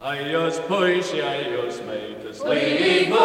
Ajos puiši, ajos meitas, Līgo,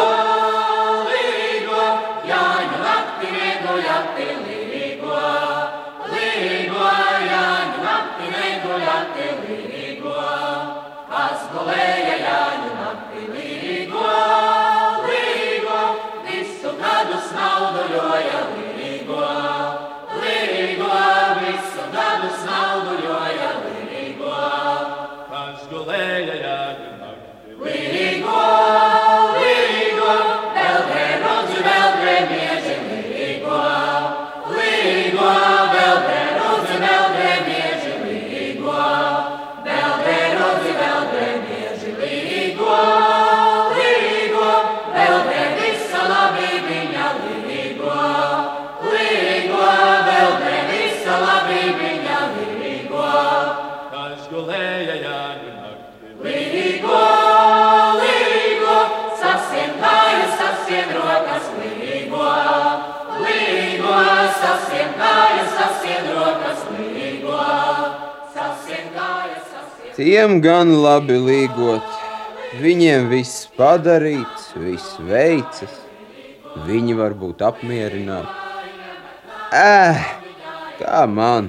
Tiem gan labi līgot, viņiem viss padarīts, viss veicas, viņi var būt apmierināti. Ē, kā man?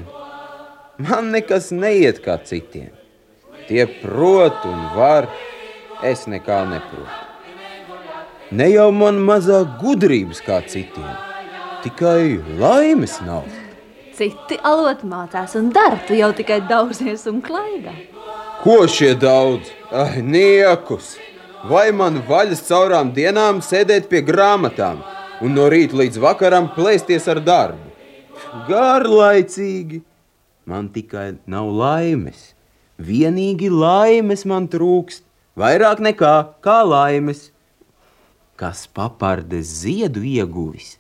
Man nekas neiet kā citiem. Tie prot un var, es nekā neprotu. Ne jau man mazāk gudrības kā citiem, tikai laimes nav. Citi alot mācās un dara, tu jau tikai daudzies un klaidā. Ko šie daudz? Ai, niekus! Vai man vaļas caurām dienām sēdēt pie grāmatām un no rīta līdz vakaram plēsties ar darbu? Garlaicīgi! Man tikai nav laimes. Vienīgi laimes man trūkst, vairāk nekā kā laimes. Kas papardes ziedu ieguvis,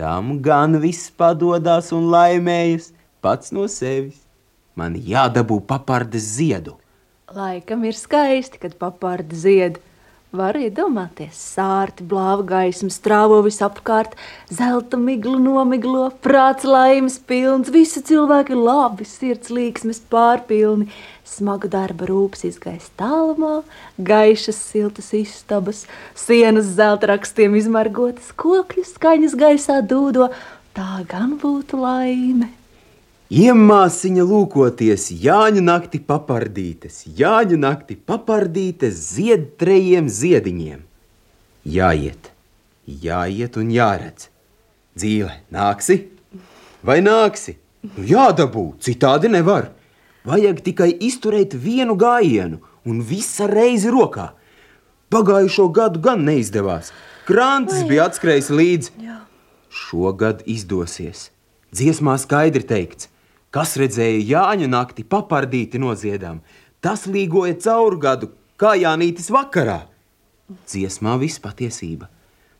tam gan viss padodas un laimējas pats no sevis. Man jādabū papardes ziedu. Laikam ir skaisti, kad papārdi zied. Var iedomāties, sārti, blāva gaisma, strāvo visapkārt, zelta miglu nomiglo, prāts laimes pilns, visi cilvēki labi, sirds līksmes pārpilni, smagu darba rūpes izgaisa tālumā, gaišas siltas istabas, sienas zelta rakstiem izmargotas, kokļu skaņas gaisā dūdo, tā gan būtu laime. Iemāsiņa lūkoties, Jāņa nakti papardītes, Jāņa nakti papardītes zied trejiem ziediņiem. Jāiet, jāiet un jāredz. Dzīve, nāksi? Vai nāksi? Nu, Jādabū, citādi nevar. Vajag tikai izturēt vienu gājienu un visa reizi rokā. Pagājušo gadu gan neizdevās. Krantis bija atskrējis līdzi. Šogad izdosies. Dziesmā skaidri teikts, kas redzēja Jāņa nakti papardīti noziedām, tas līgoja caur gadu, kā Jānītis vakarā. Dziesmā viss patiesība.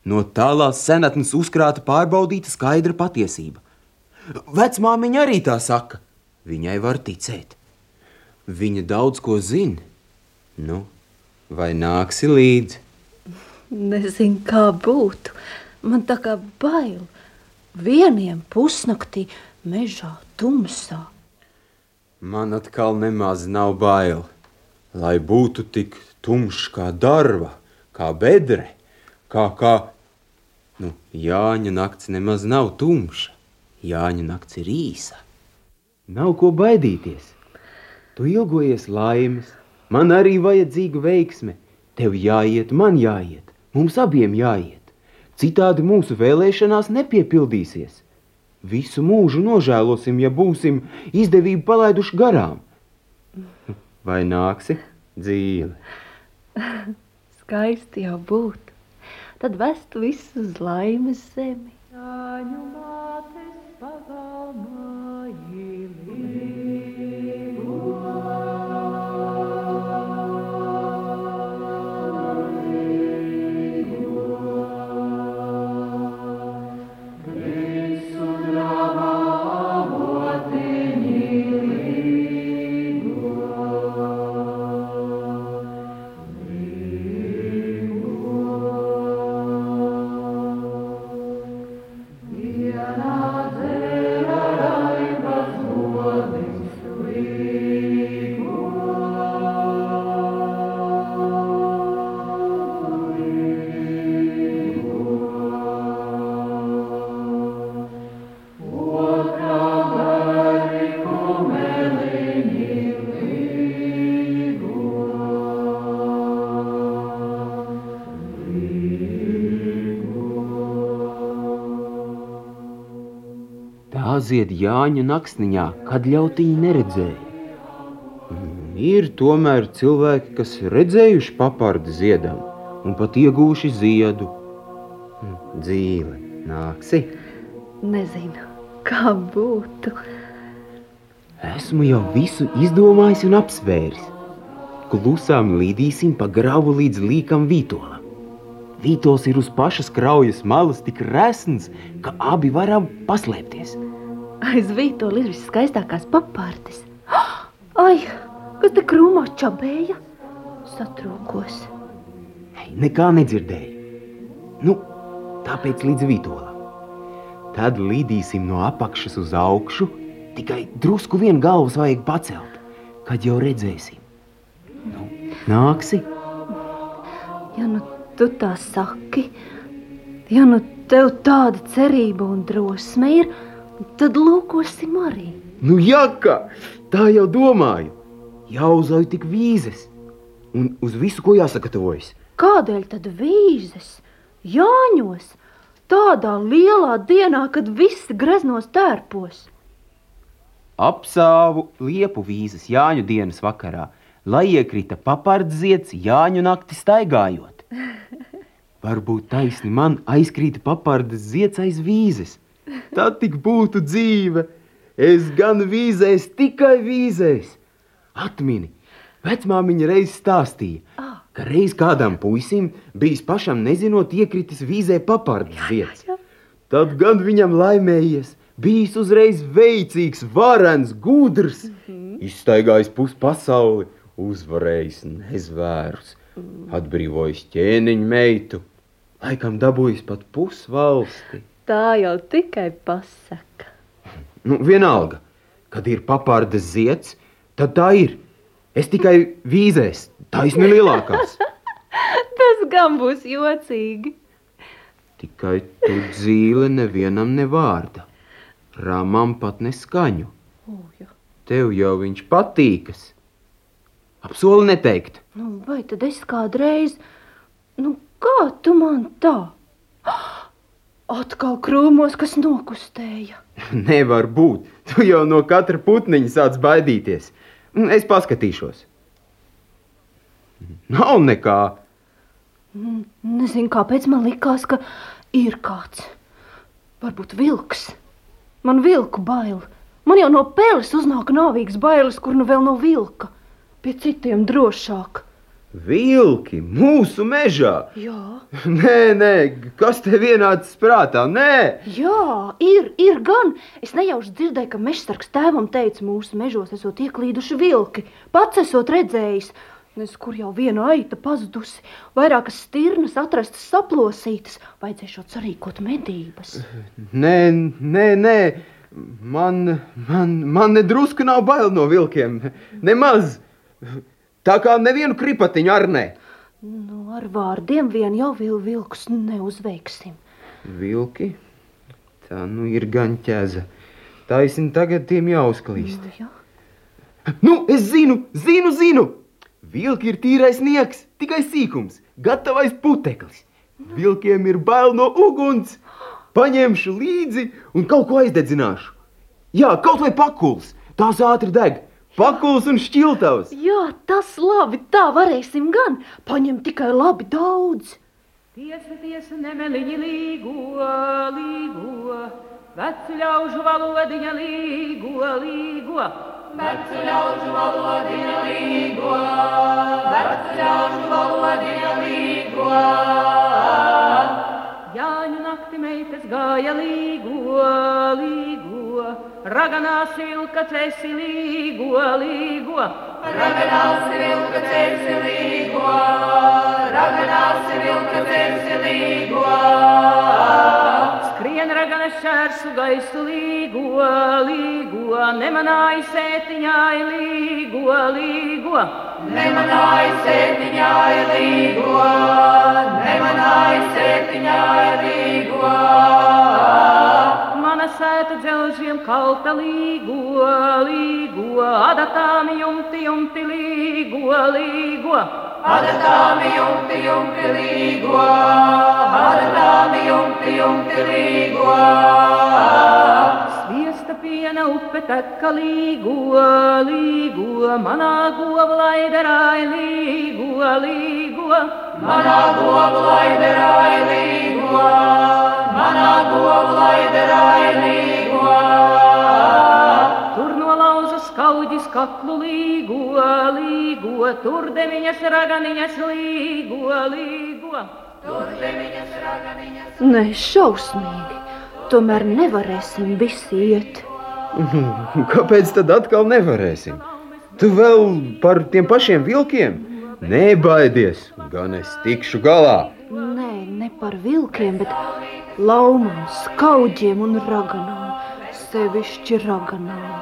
No tālās senatnes uzkrāta pārbaudīta skaidra patiesība. Vecmāmiņa arī tā saka. Viņai var ticēt. Viņa daudz ko zina. Nu, vai nāksi līdzi? Nezinu, kā būtu. Man tā kā bail. Vieniem pusnaktī mežā tumsā. Man atkal nemaz nav bail. Lai būtu tik tumšs kā darba, kā bedre, kā, kā... Nu, Jāņa nakts nemaz nav tumša. Jāņa nakts ir īsa. Nav ko baidīties. Tu ilgojies laimes, man arī vajadzīga veiksme. Tev jāiet, man jāiet, mums abiem jāiet. Citādi mūsu vēlēšanās nepiepildīsies. Visu mūžu nožēlosim, ja būsim izdevību palaiduši garām. Vai nāksi dzīve? Skaisti jau būtu. Tad vestu visus uz laimes zemi. Jāņu jāzied Jāņa naktsniņā, kad ļautiņi neredzēja. Mm, Ir tomēr cilvēki, kas redzējuši papardi ziedam un pat iegūši ziedu. Mm, Dzīve nāksi. Nezinu, kā būtu. Esmu jau visu izdomājis un apsvēris. Klusām līdīsim pa gravu līdz līkam vītolam. Vītols ir uz pašas kraujas malas tik resns, ka abi varam paslēpties. Aiz vītola ir viskaistākās papārtes. Ai, kas te krūmā čabēja? Satrūkos. Nekā nedzirdēju. Nu, tāpēc līdz vītolam. Tad lidīsim no apakšas uz augšu. Tikai drusku vienu galvas vajag pacelt, kad jau redzēsim. Nu, nāksi, Ja nu tu tā saki, ja nu tev tāda cerība un drosme ir, tad lūkosim arī. nu jaka, tā jau domāju. Jāuzauj tik vīzes, un uz visu, ko jāsagatavojas. Kādēļ tad vīzes? Jāņos, tādā lielā dienā, kad visi greznos tērpos. Apsāvu liepu vīzes Jāņu dienas vakarā, lai iekrita papardziets Jāņu nakti staigājot. Varbūt taisni man aizkrīt papardes zieds aiz vīzes. Tad tik būtu dzīve. Es gan vīzēs, tikai vīzēs. Atmini, vecmāmiņa reiz stāstīja, ka reiz kādam puisim bijis pašam nezinot iekritis vīzē papardes zieds. Tad gan viņam laimējies, bijis uzreiz veicīgs, varens, gudrs, izstaigājis pusi pasauli, uzvarējis nezvērus, atbrīvojis ķēniņu meitu, laikam dabūjis pat pusvalsti. Tā jau tikai pasaka. Nu, vienalga, kad ir papardes zieds, tad tā ir. Es tikai vīzēs, taisni lielākās. Tas gan būs jocīgi. Tikai tu dzīve nevienam nevārda. Rāmam pat neskaņu. Uju. Tev jau viņš patīkas. Apsoli neteikt. Nu, vai tad es kādreiz, nu, kā tu man tā? Atkal krūmos, kas nokustēja. Nevar būt. Tu jau no katra putniņa sāc baidīties. Es paskatīšos. Nav nekā. Nezinu, kāpēc man likās, ka ir kāds. Varbūt vilks. Man vilku bail. Man jau no pēles uznāk nāvīgs bailes, kur nu vēl no vilka. Pie citiem drošāk. Vilki mūsu mežā. Jā, Nē, nē, kas te vienāds prātā? Nē, Jā ir, ir gan. Es nejauši dzirdēju, ka mežsargs tēvam teica, mūsu mežos esot ieklīduši vilki. Pats esot redzējis, nes kur jau viena aita pazudusi, vairākas stirnas atrastas saplosītas, vajadzēšot sarīkot medības. nē, nē, nē. Man, man, man nedrusku nav bail no vilkiem. Nemaz. Tā kā nevienu kripatiņu ar ne. Nu, ar vārdiem vien jau vil vilkus neuzveiksim. Vilki? Tā nu ir gan ķēza. Taisni tagad tiem jāuzklīst. Nu, jā. Nu, es zinu, zinu, zinu! Vilki ir tīrais nieks, tikai sīkums, gatavais puteklis. Vilkiem ir bail no uguns. Paņemšu līdzi un kaut ko aizdedzināšu. Jā, kaut vai pakuls, tās ātri deg. Pakuls un šķiltavs. jā, tas labi, tā varēsim gan. Paņem tikai labi daudz. Tiesa, tiesa, nemeliņi līgo, līgo, vecu ļaužu valodiņa līgo, līgo. Vecu ļaužu valodiņa līgo, vecu ļaužu valodiņa līgo. Jāņu nakti meitas gāja līgo, līgo, raganās vilka cesi līgo, līgo. Raganās vilka cesi līgo, raganās vilka cesi līgo. Skrien raganas šērsu gaisu līgo, līgo, nemanāja sētiņai līgo, līgo. Nemanāja sētiņai līgo, nemanāja sētiņai līgo. Mana sēta dzelžiem kalta līgo, līgo, adatām jumti, jumti līgo, līgo. Adatām jumti, jumti līgo, adatām jumti, jumti līgo. Sviesta lope teka līgo, līgo, manā govlaiderāja līgo, līgo. Manā govlaiderāja līgo, manā govlaiderāja līgo. Tur no lauza skaudis kaklu līgo, līgo, tur deviņas raganiņas līgo, līgo. Nē, šausmīgi. Tomēr nevarēsim visi iet. Kāpēc tad atkal nevarēsim? Tu vēl par tiem pašiem vilkiem? Nebaidies, gan es tikšu galā. Nē, ne par vilkiem, bet laumām, skaudžiem un raganām. Sevišķi raganām.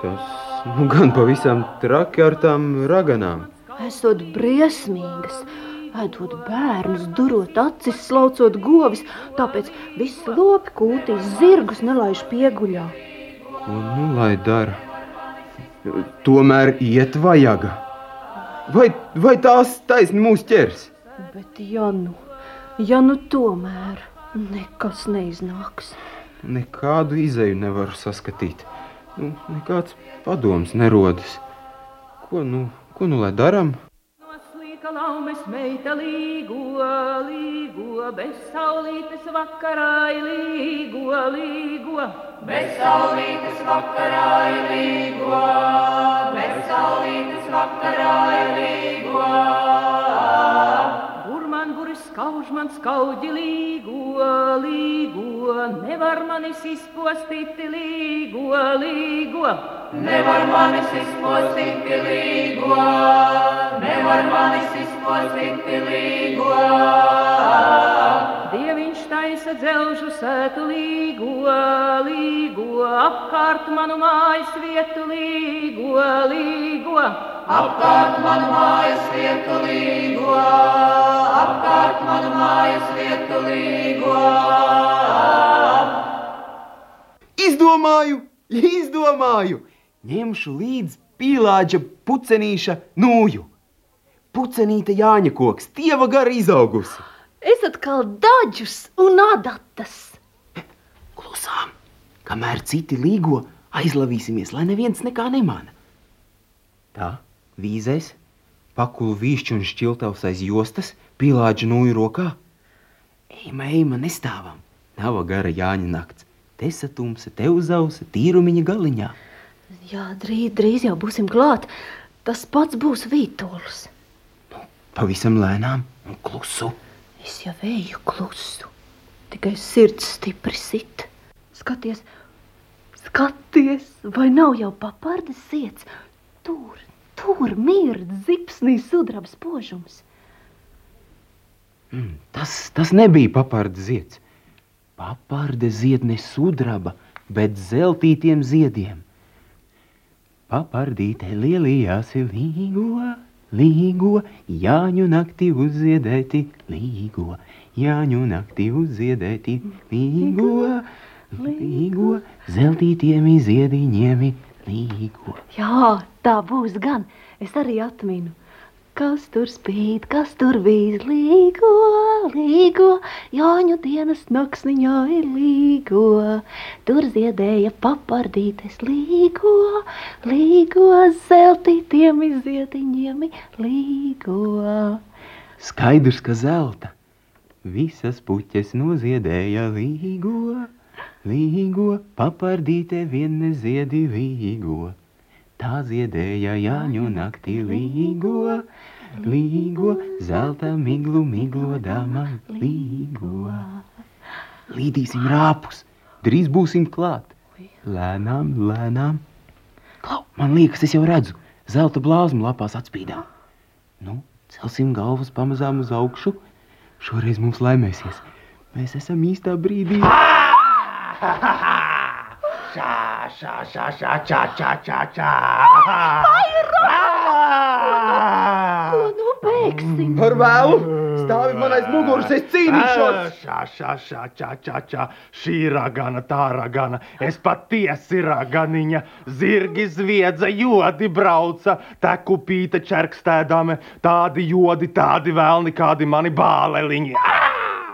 Tas nu, gan pavisam traki ar tām raganām. Esot briesmīgas, ēdot bērnus, durot acis, slaucot govis, tāpēc viss lopi kūtīs zirgus nelaiž pieguļā. Un, nu, lai dara. Tomēr iet vajaga. Vai, vai tās taisni mūs ķers? Bet ja nu, ja nu tomēr nekas neiznāks. Nekādu izēju nevaru saskatīt. Nu, nekāds padoms nerodas. Ko nu, ko nu lai darām? Laumes meita līgo, līgo, bez saulītes vakarā līgo, līgo. Bez saulītes vakarā līgo, bez saulītes vakarā līgo. Skauž man skaudži līgo, līgo, nevar manis izpostīt līgo, līgo. Nevar manis izpostīt līgo, nevar manis izpostīt līgo. Dieviņš taisa dzelžu sētu līgo, līgo, apkārt manu mājas vietu līgo, līgo. Apkārt manu mājas vietu līgo, apkārt manu mājas vietu līgo. Izdomāju, izdomāju! Ņemšu līdzi pīlāģa pucenīša nūju. Pucenīte Jāņa koks, tieva gara izaugusi. Es atkal daļus un adatas. Klusām, kamēr citi līgo, aizlavīsimies, lai neviens nekā nemana. Tā, vīzēs, pakulu vīšķi un šķiltavs aiz jostas, pīlāģa nūju rokā. Eima, eima, nestāvam, nav gara Jāņa nakts. Te satumsa, te uzausa, tīrumiņa galiņā. Jā, drīz, drīz jau būsim klāt. Tas pats būs vītols. Pavisam lēnām un klusu. Es jau eju klusu, tikai sirds stipri sit. Skaties, skaties, vai nav jau papardes zieds? Tur, tur mird zipsnī sudrabs požums. Mm, tas, tas nebija papardes zieds. Paparde zied ne sudraba, bet zeltītiem ziediem. Papardīte lielījās līgo, līgo, Jāņu naktī uzziedēti līgo, Jāņu naktī uzziedēti līgo, līgo, zeltītiem ziediņiem līgo. Jā, tā būs gan. Es arī atminu. Kas tur spīd, kas tur bija līgo, līgo, Jāņu dienas naksniņā ir līgo. Tur ziedēja papardītes līgo, līgo, zeltītiem izziediņiem līgo. Skaidrs, ka zelta visas puķes noziedēja līgo, līgo, papardīte vien neziedi līgo. Tā ziedēja Jāņu naktī līgo, līgo, zelta miglu, miglo dāmā līgo. Līdīsim rāpus, drīz būsim klāt. Lēnām, lēnām. Klau, man liekas, es jau redzu, zelta blāzmu lapās atspīdā. Nu, celsim galvas pamazām uz augšu. Šoreiz mums laimēsies. Mēs esam īstā brīdī. Šā, šā, šā, šā, šā, šā, šā, šā. Ko nu beigsim? Par vēlu! Stāvi man aiz muguras, es cīnīšos! Šā, šā, šā, šā, šā, šā. Šī ragana, tā ragana. Es patiesi raganiņa. Zirgi zviedza, jodi brauca, tekupīte čerkstēdame. Tādi jodi, tādi vēlni, kādi mani bāleliņi.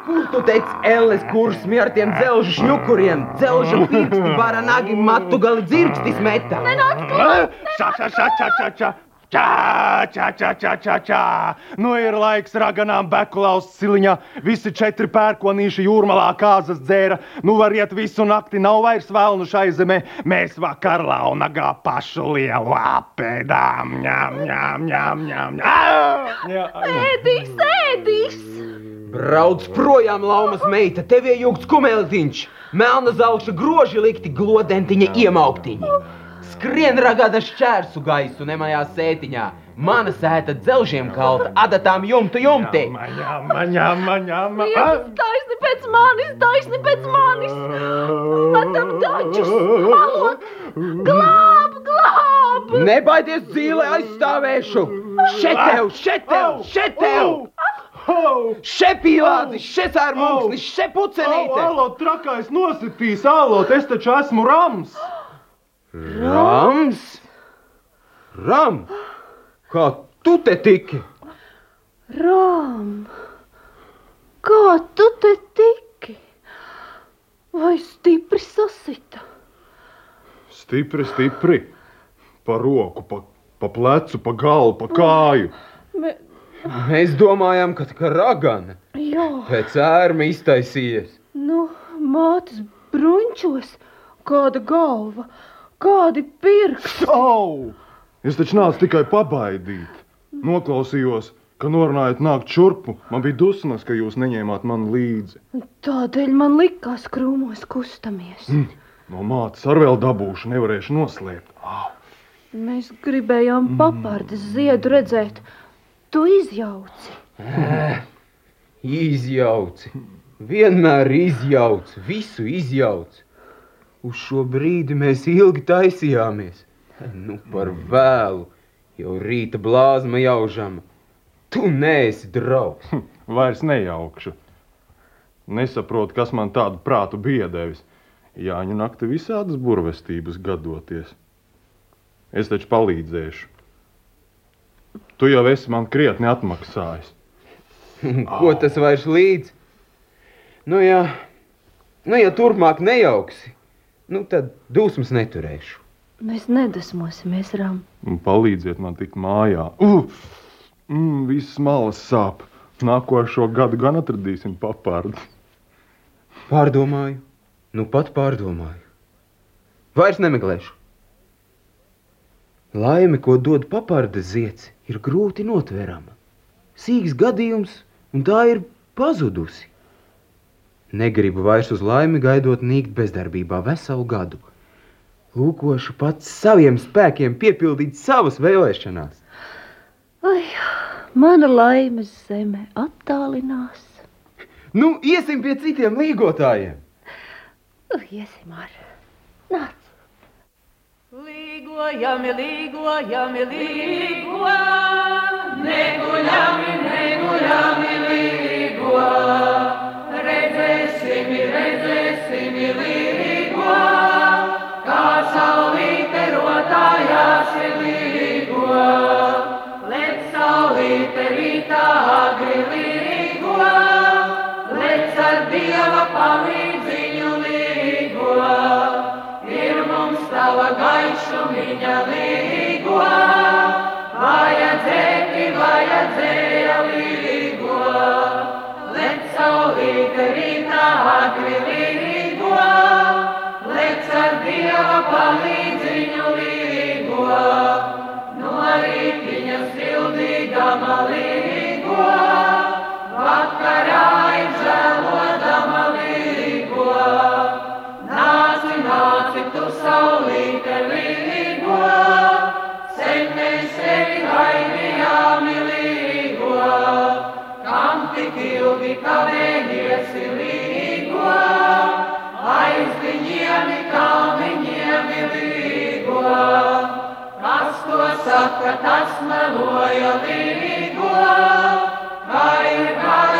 Kur tu teici, Elles kursmi ar tiem dzelžu šņukuriem? Dzelžu pirksti, vara nagi, matu gali dzirkstis metā. Čā, čā, čā, čā, čā, čā. Čā, čā, čā, čā, čā, čā. Nu ir laiks raganām bekulaus siliņā. Visi četri pērkonīši jūrmalā kāzas dzēra. Nu var iet visu nakti, nav vairs vēlnu šai zemē. Mēs vakar launagā pašu lielu apēdām. Ņām, ņām, ņām, ņām. Ēdīs, ēdīs! Brauc projām, laumas meita, tev iejūgts kumeltiņš. Melna zelša groži likti glodentiņa iemauktiņi. Skrien ragāda šķērsu gaisu nemajā sētiņā. Mana sēta dzelžiem kalta, adatām jumtu jumti. Ņām, ņām, ņām. Jēzus, taisni pēc manis, taisni pēc manis! Metam dačus! Malot! Glāb, glāb! Nebaidies dzīvē aizstāvēšu! Šeit tev, šeit tev, šeit tev! Šeit pīlādzi, ar mums, šeit pucenīte! Alo, trakais nositīs, alo, es taču esmu rams. Rams! Ram! Kā tu te tiki? Rām! Kā tu te tiki? Vai stipri sasita? Stipri, stipri. Pa roku, pa, pa plecu, pa galvu, pa kāju. Me, Mēs domājām, ka tā ragana jā, pēc ērma iztaisījies. nu, mātes brunčos, kāda galva, kādi pirksti. Au! Es taču nācu tikai pabaidīt. Noklausījos, ka norunājat nākt šurpu. Man bija dusmas, ka jūs neņēmāt mani līdzi. Tādēļ man likās krūmos kustamies. No mātes ar vēl dabūšu, nevarēšu noslēpt. Au! Mēs gribējām papardes ziedu redzēt. Tu izjauci. Izjauci, vienmēr izjauci, visu izjauci. Uz šo brīdi mēs ilgi taisījāmies. Nu, par vēlu, jau rīta blāzma jaužama. Tu neesi draugs. Vairs nejaukšu. Nesaprotu, kas man tādu prātu bija devis. Jāņa nakti visādas burvestības gadoties. Es taču palīdzēšu. Tu jau esi man krietni atmaksājis. Ko tas vairs līdz? Nu, ja, nu, ja turpmāk nejauksi, nu, tad dusmas neturēšu. Mēs nedusmosimies. Un palīdziet man tikt mājā. Uh! Mm, Viss malas sāp. Nākošo gadu gan atradīsim papārdu. Pārdomāju, nu pat pārdomāju. Vairs nemeklēšu. Laime, ko dod paparda zieds, ir grūti notverama. Sīgs gadījums, un tā ir pazudusi. Negribu vairs uz laimi gaidot nīkt bezdarbībā veselu gadu. Lūkošu pats saviem spēkiem piepildīt savas vēlēšanās. Ai, mana laimes zeme attālinās. Nu, iesim pie citiem līgotājiem! Nu, Iesim ar. Nāc! Līgojami, līgojami, līgo, neguļami, neguļami, līgo. Redzēsim, redzēsim, līgo, kā saulīte rotājās līgo. Lec saulīte rītā agri līgo, lec ar dieva palīdziņu līgo. Ir mums tava gaišumiņa līgo, vajadzēti, vajadzēja līgo. Lec saulīte rītā dieva palīdziņu līgo. No rītiņa sildīdama līgo, vakarā ir žēlodama līgo. Nāci, nāci, tu saulīte līgo, sen mēs tevi gaidījām līgo. Kam tik ilgi kavējies līgo, aiz viņiem kalniņiem līgo. Kas to saka, tas meloja līgo, kā ir gara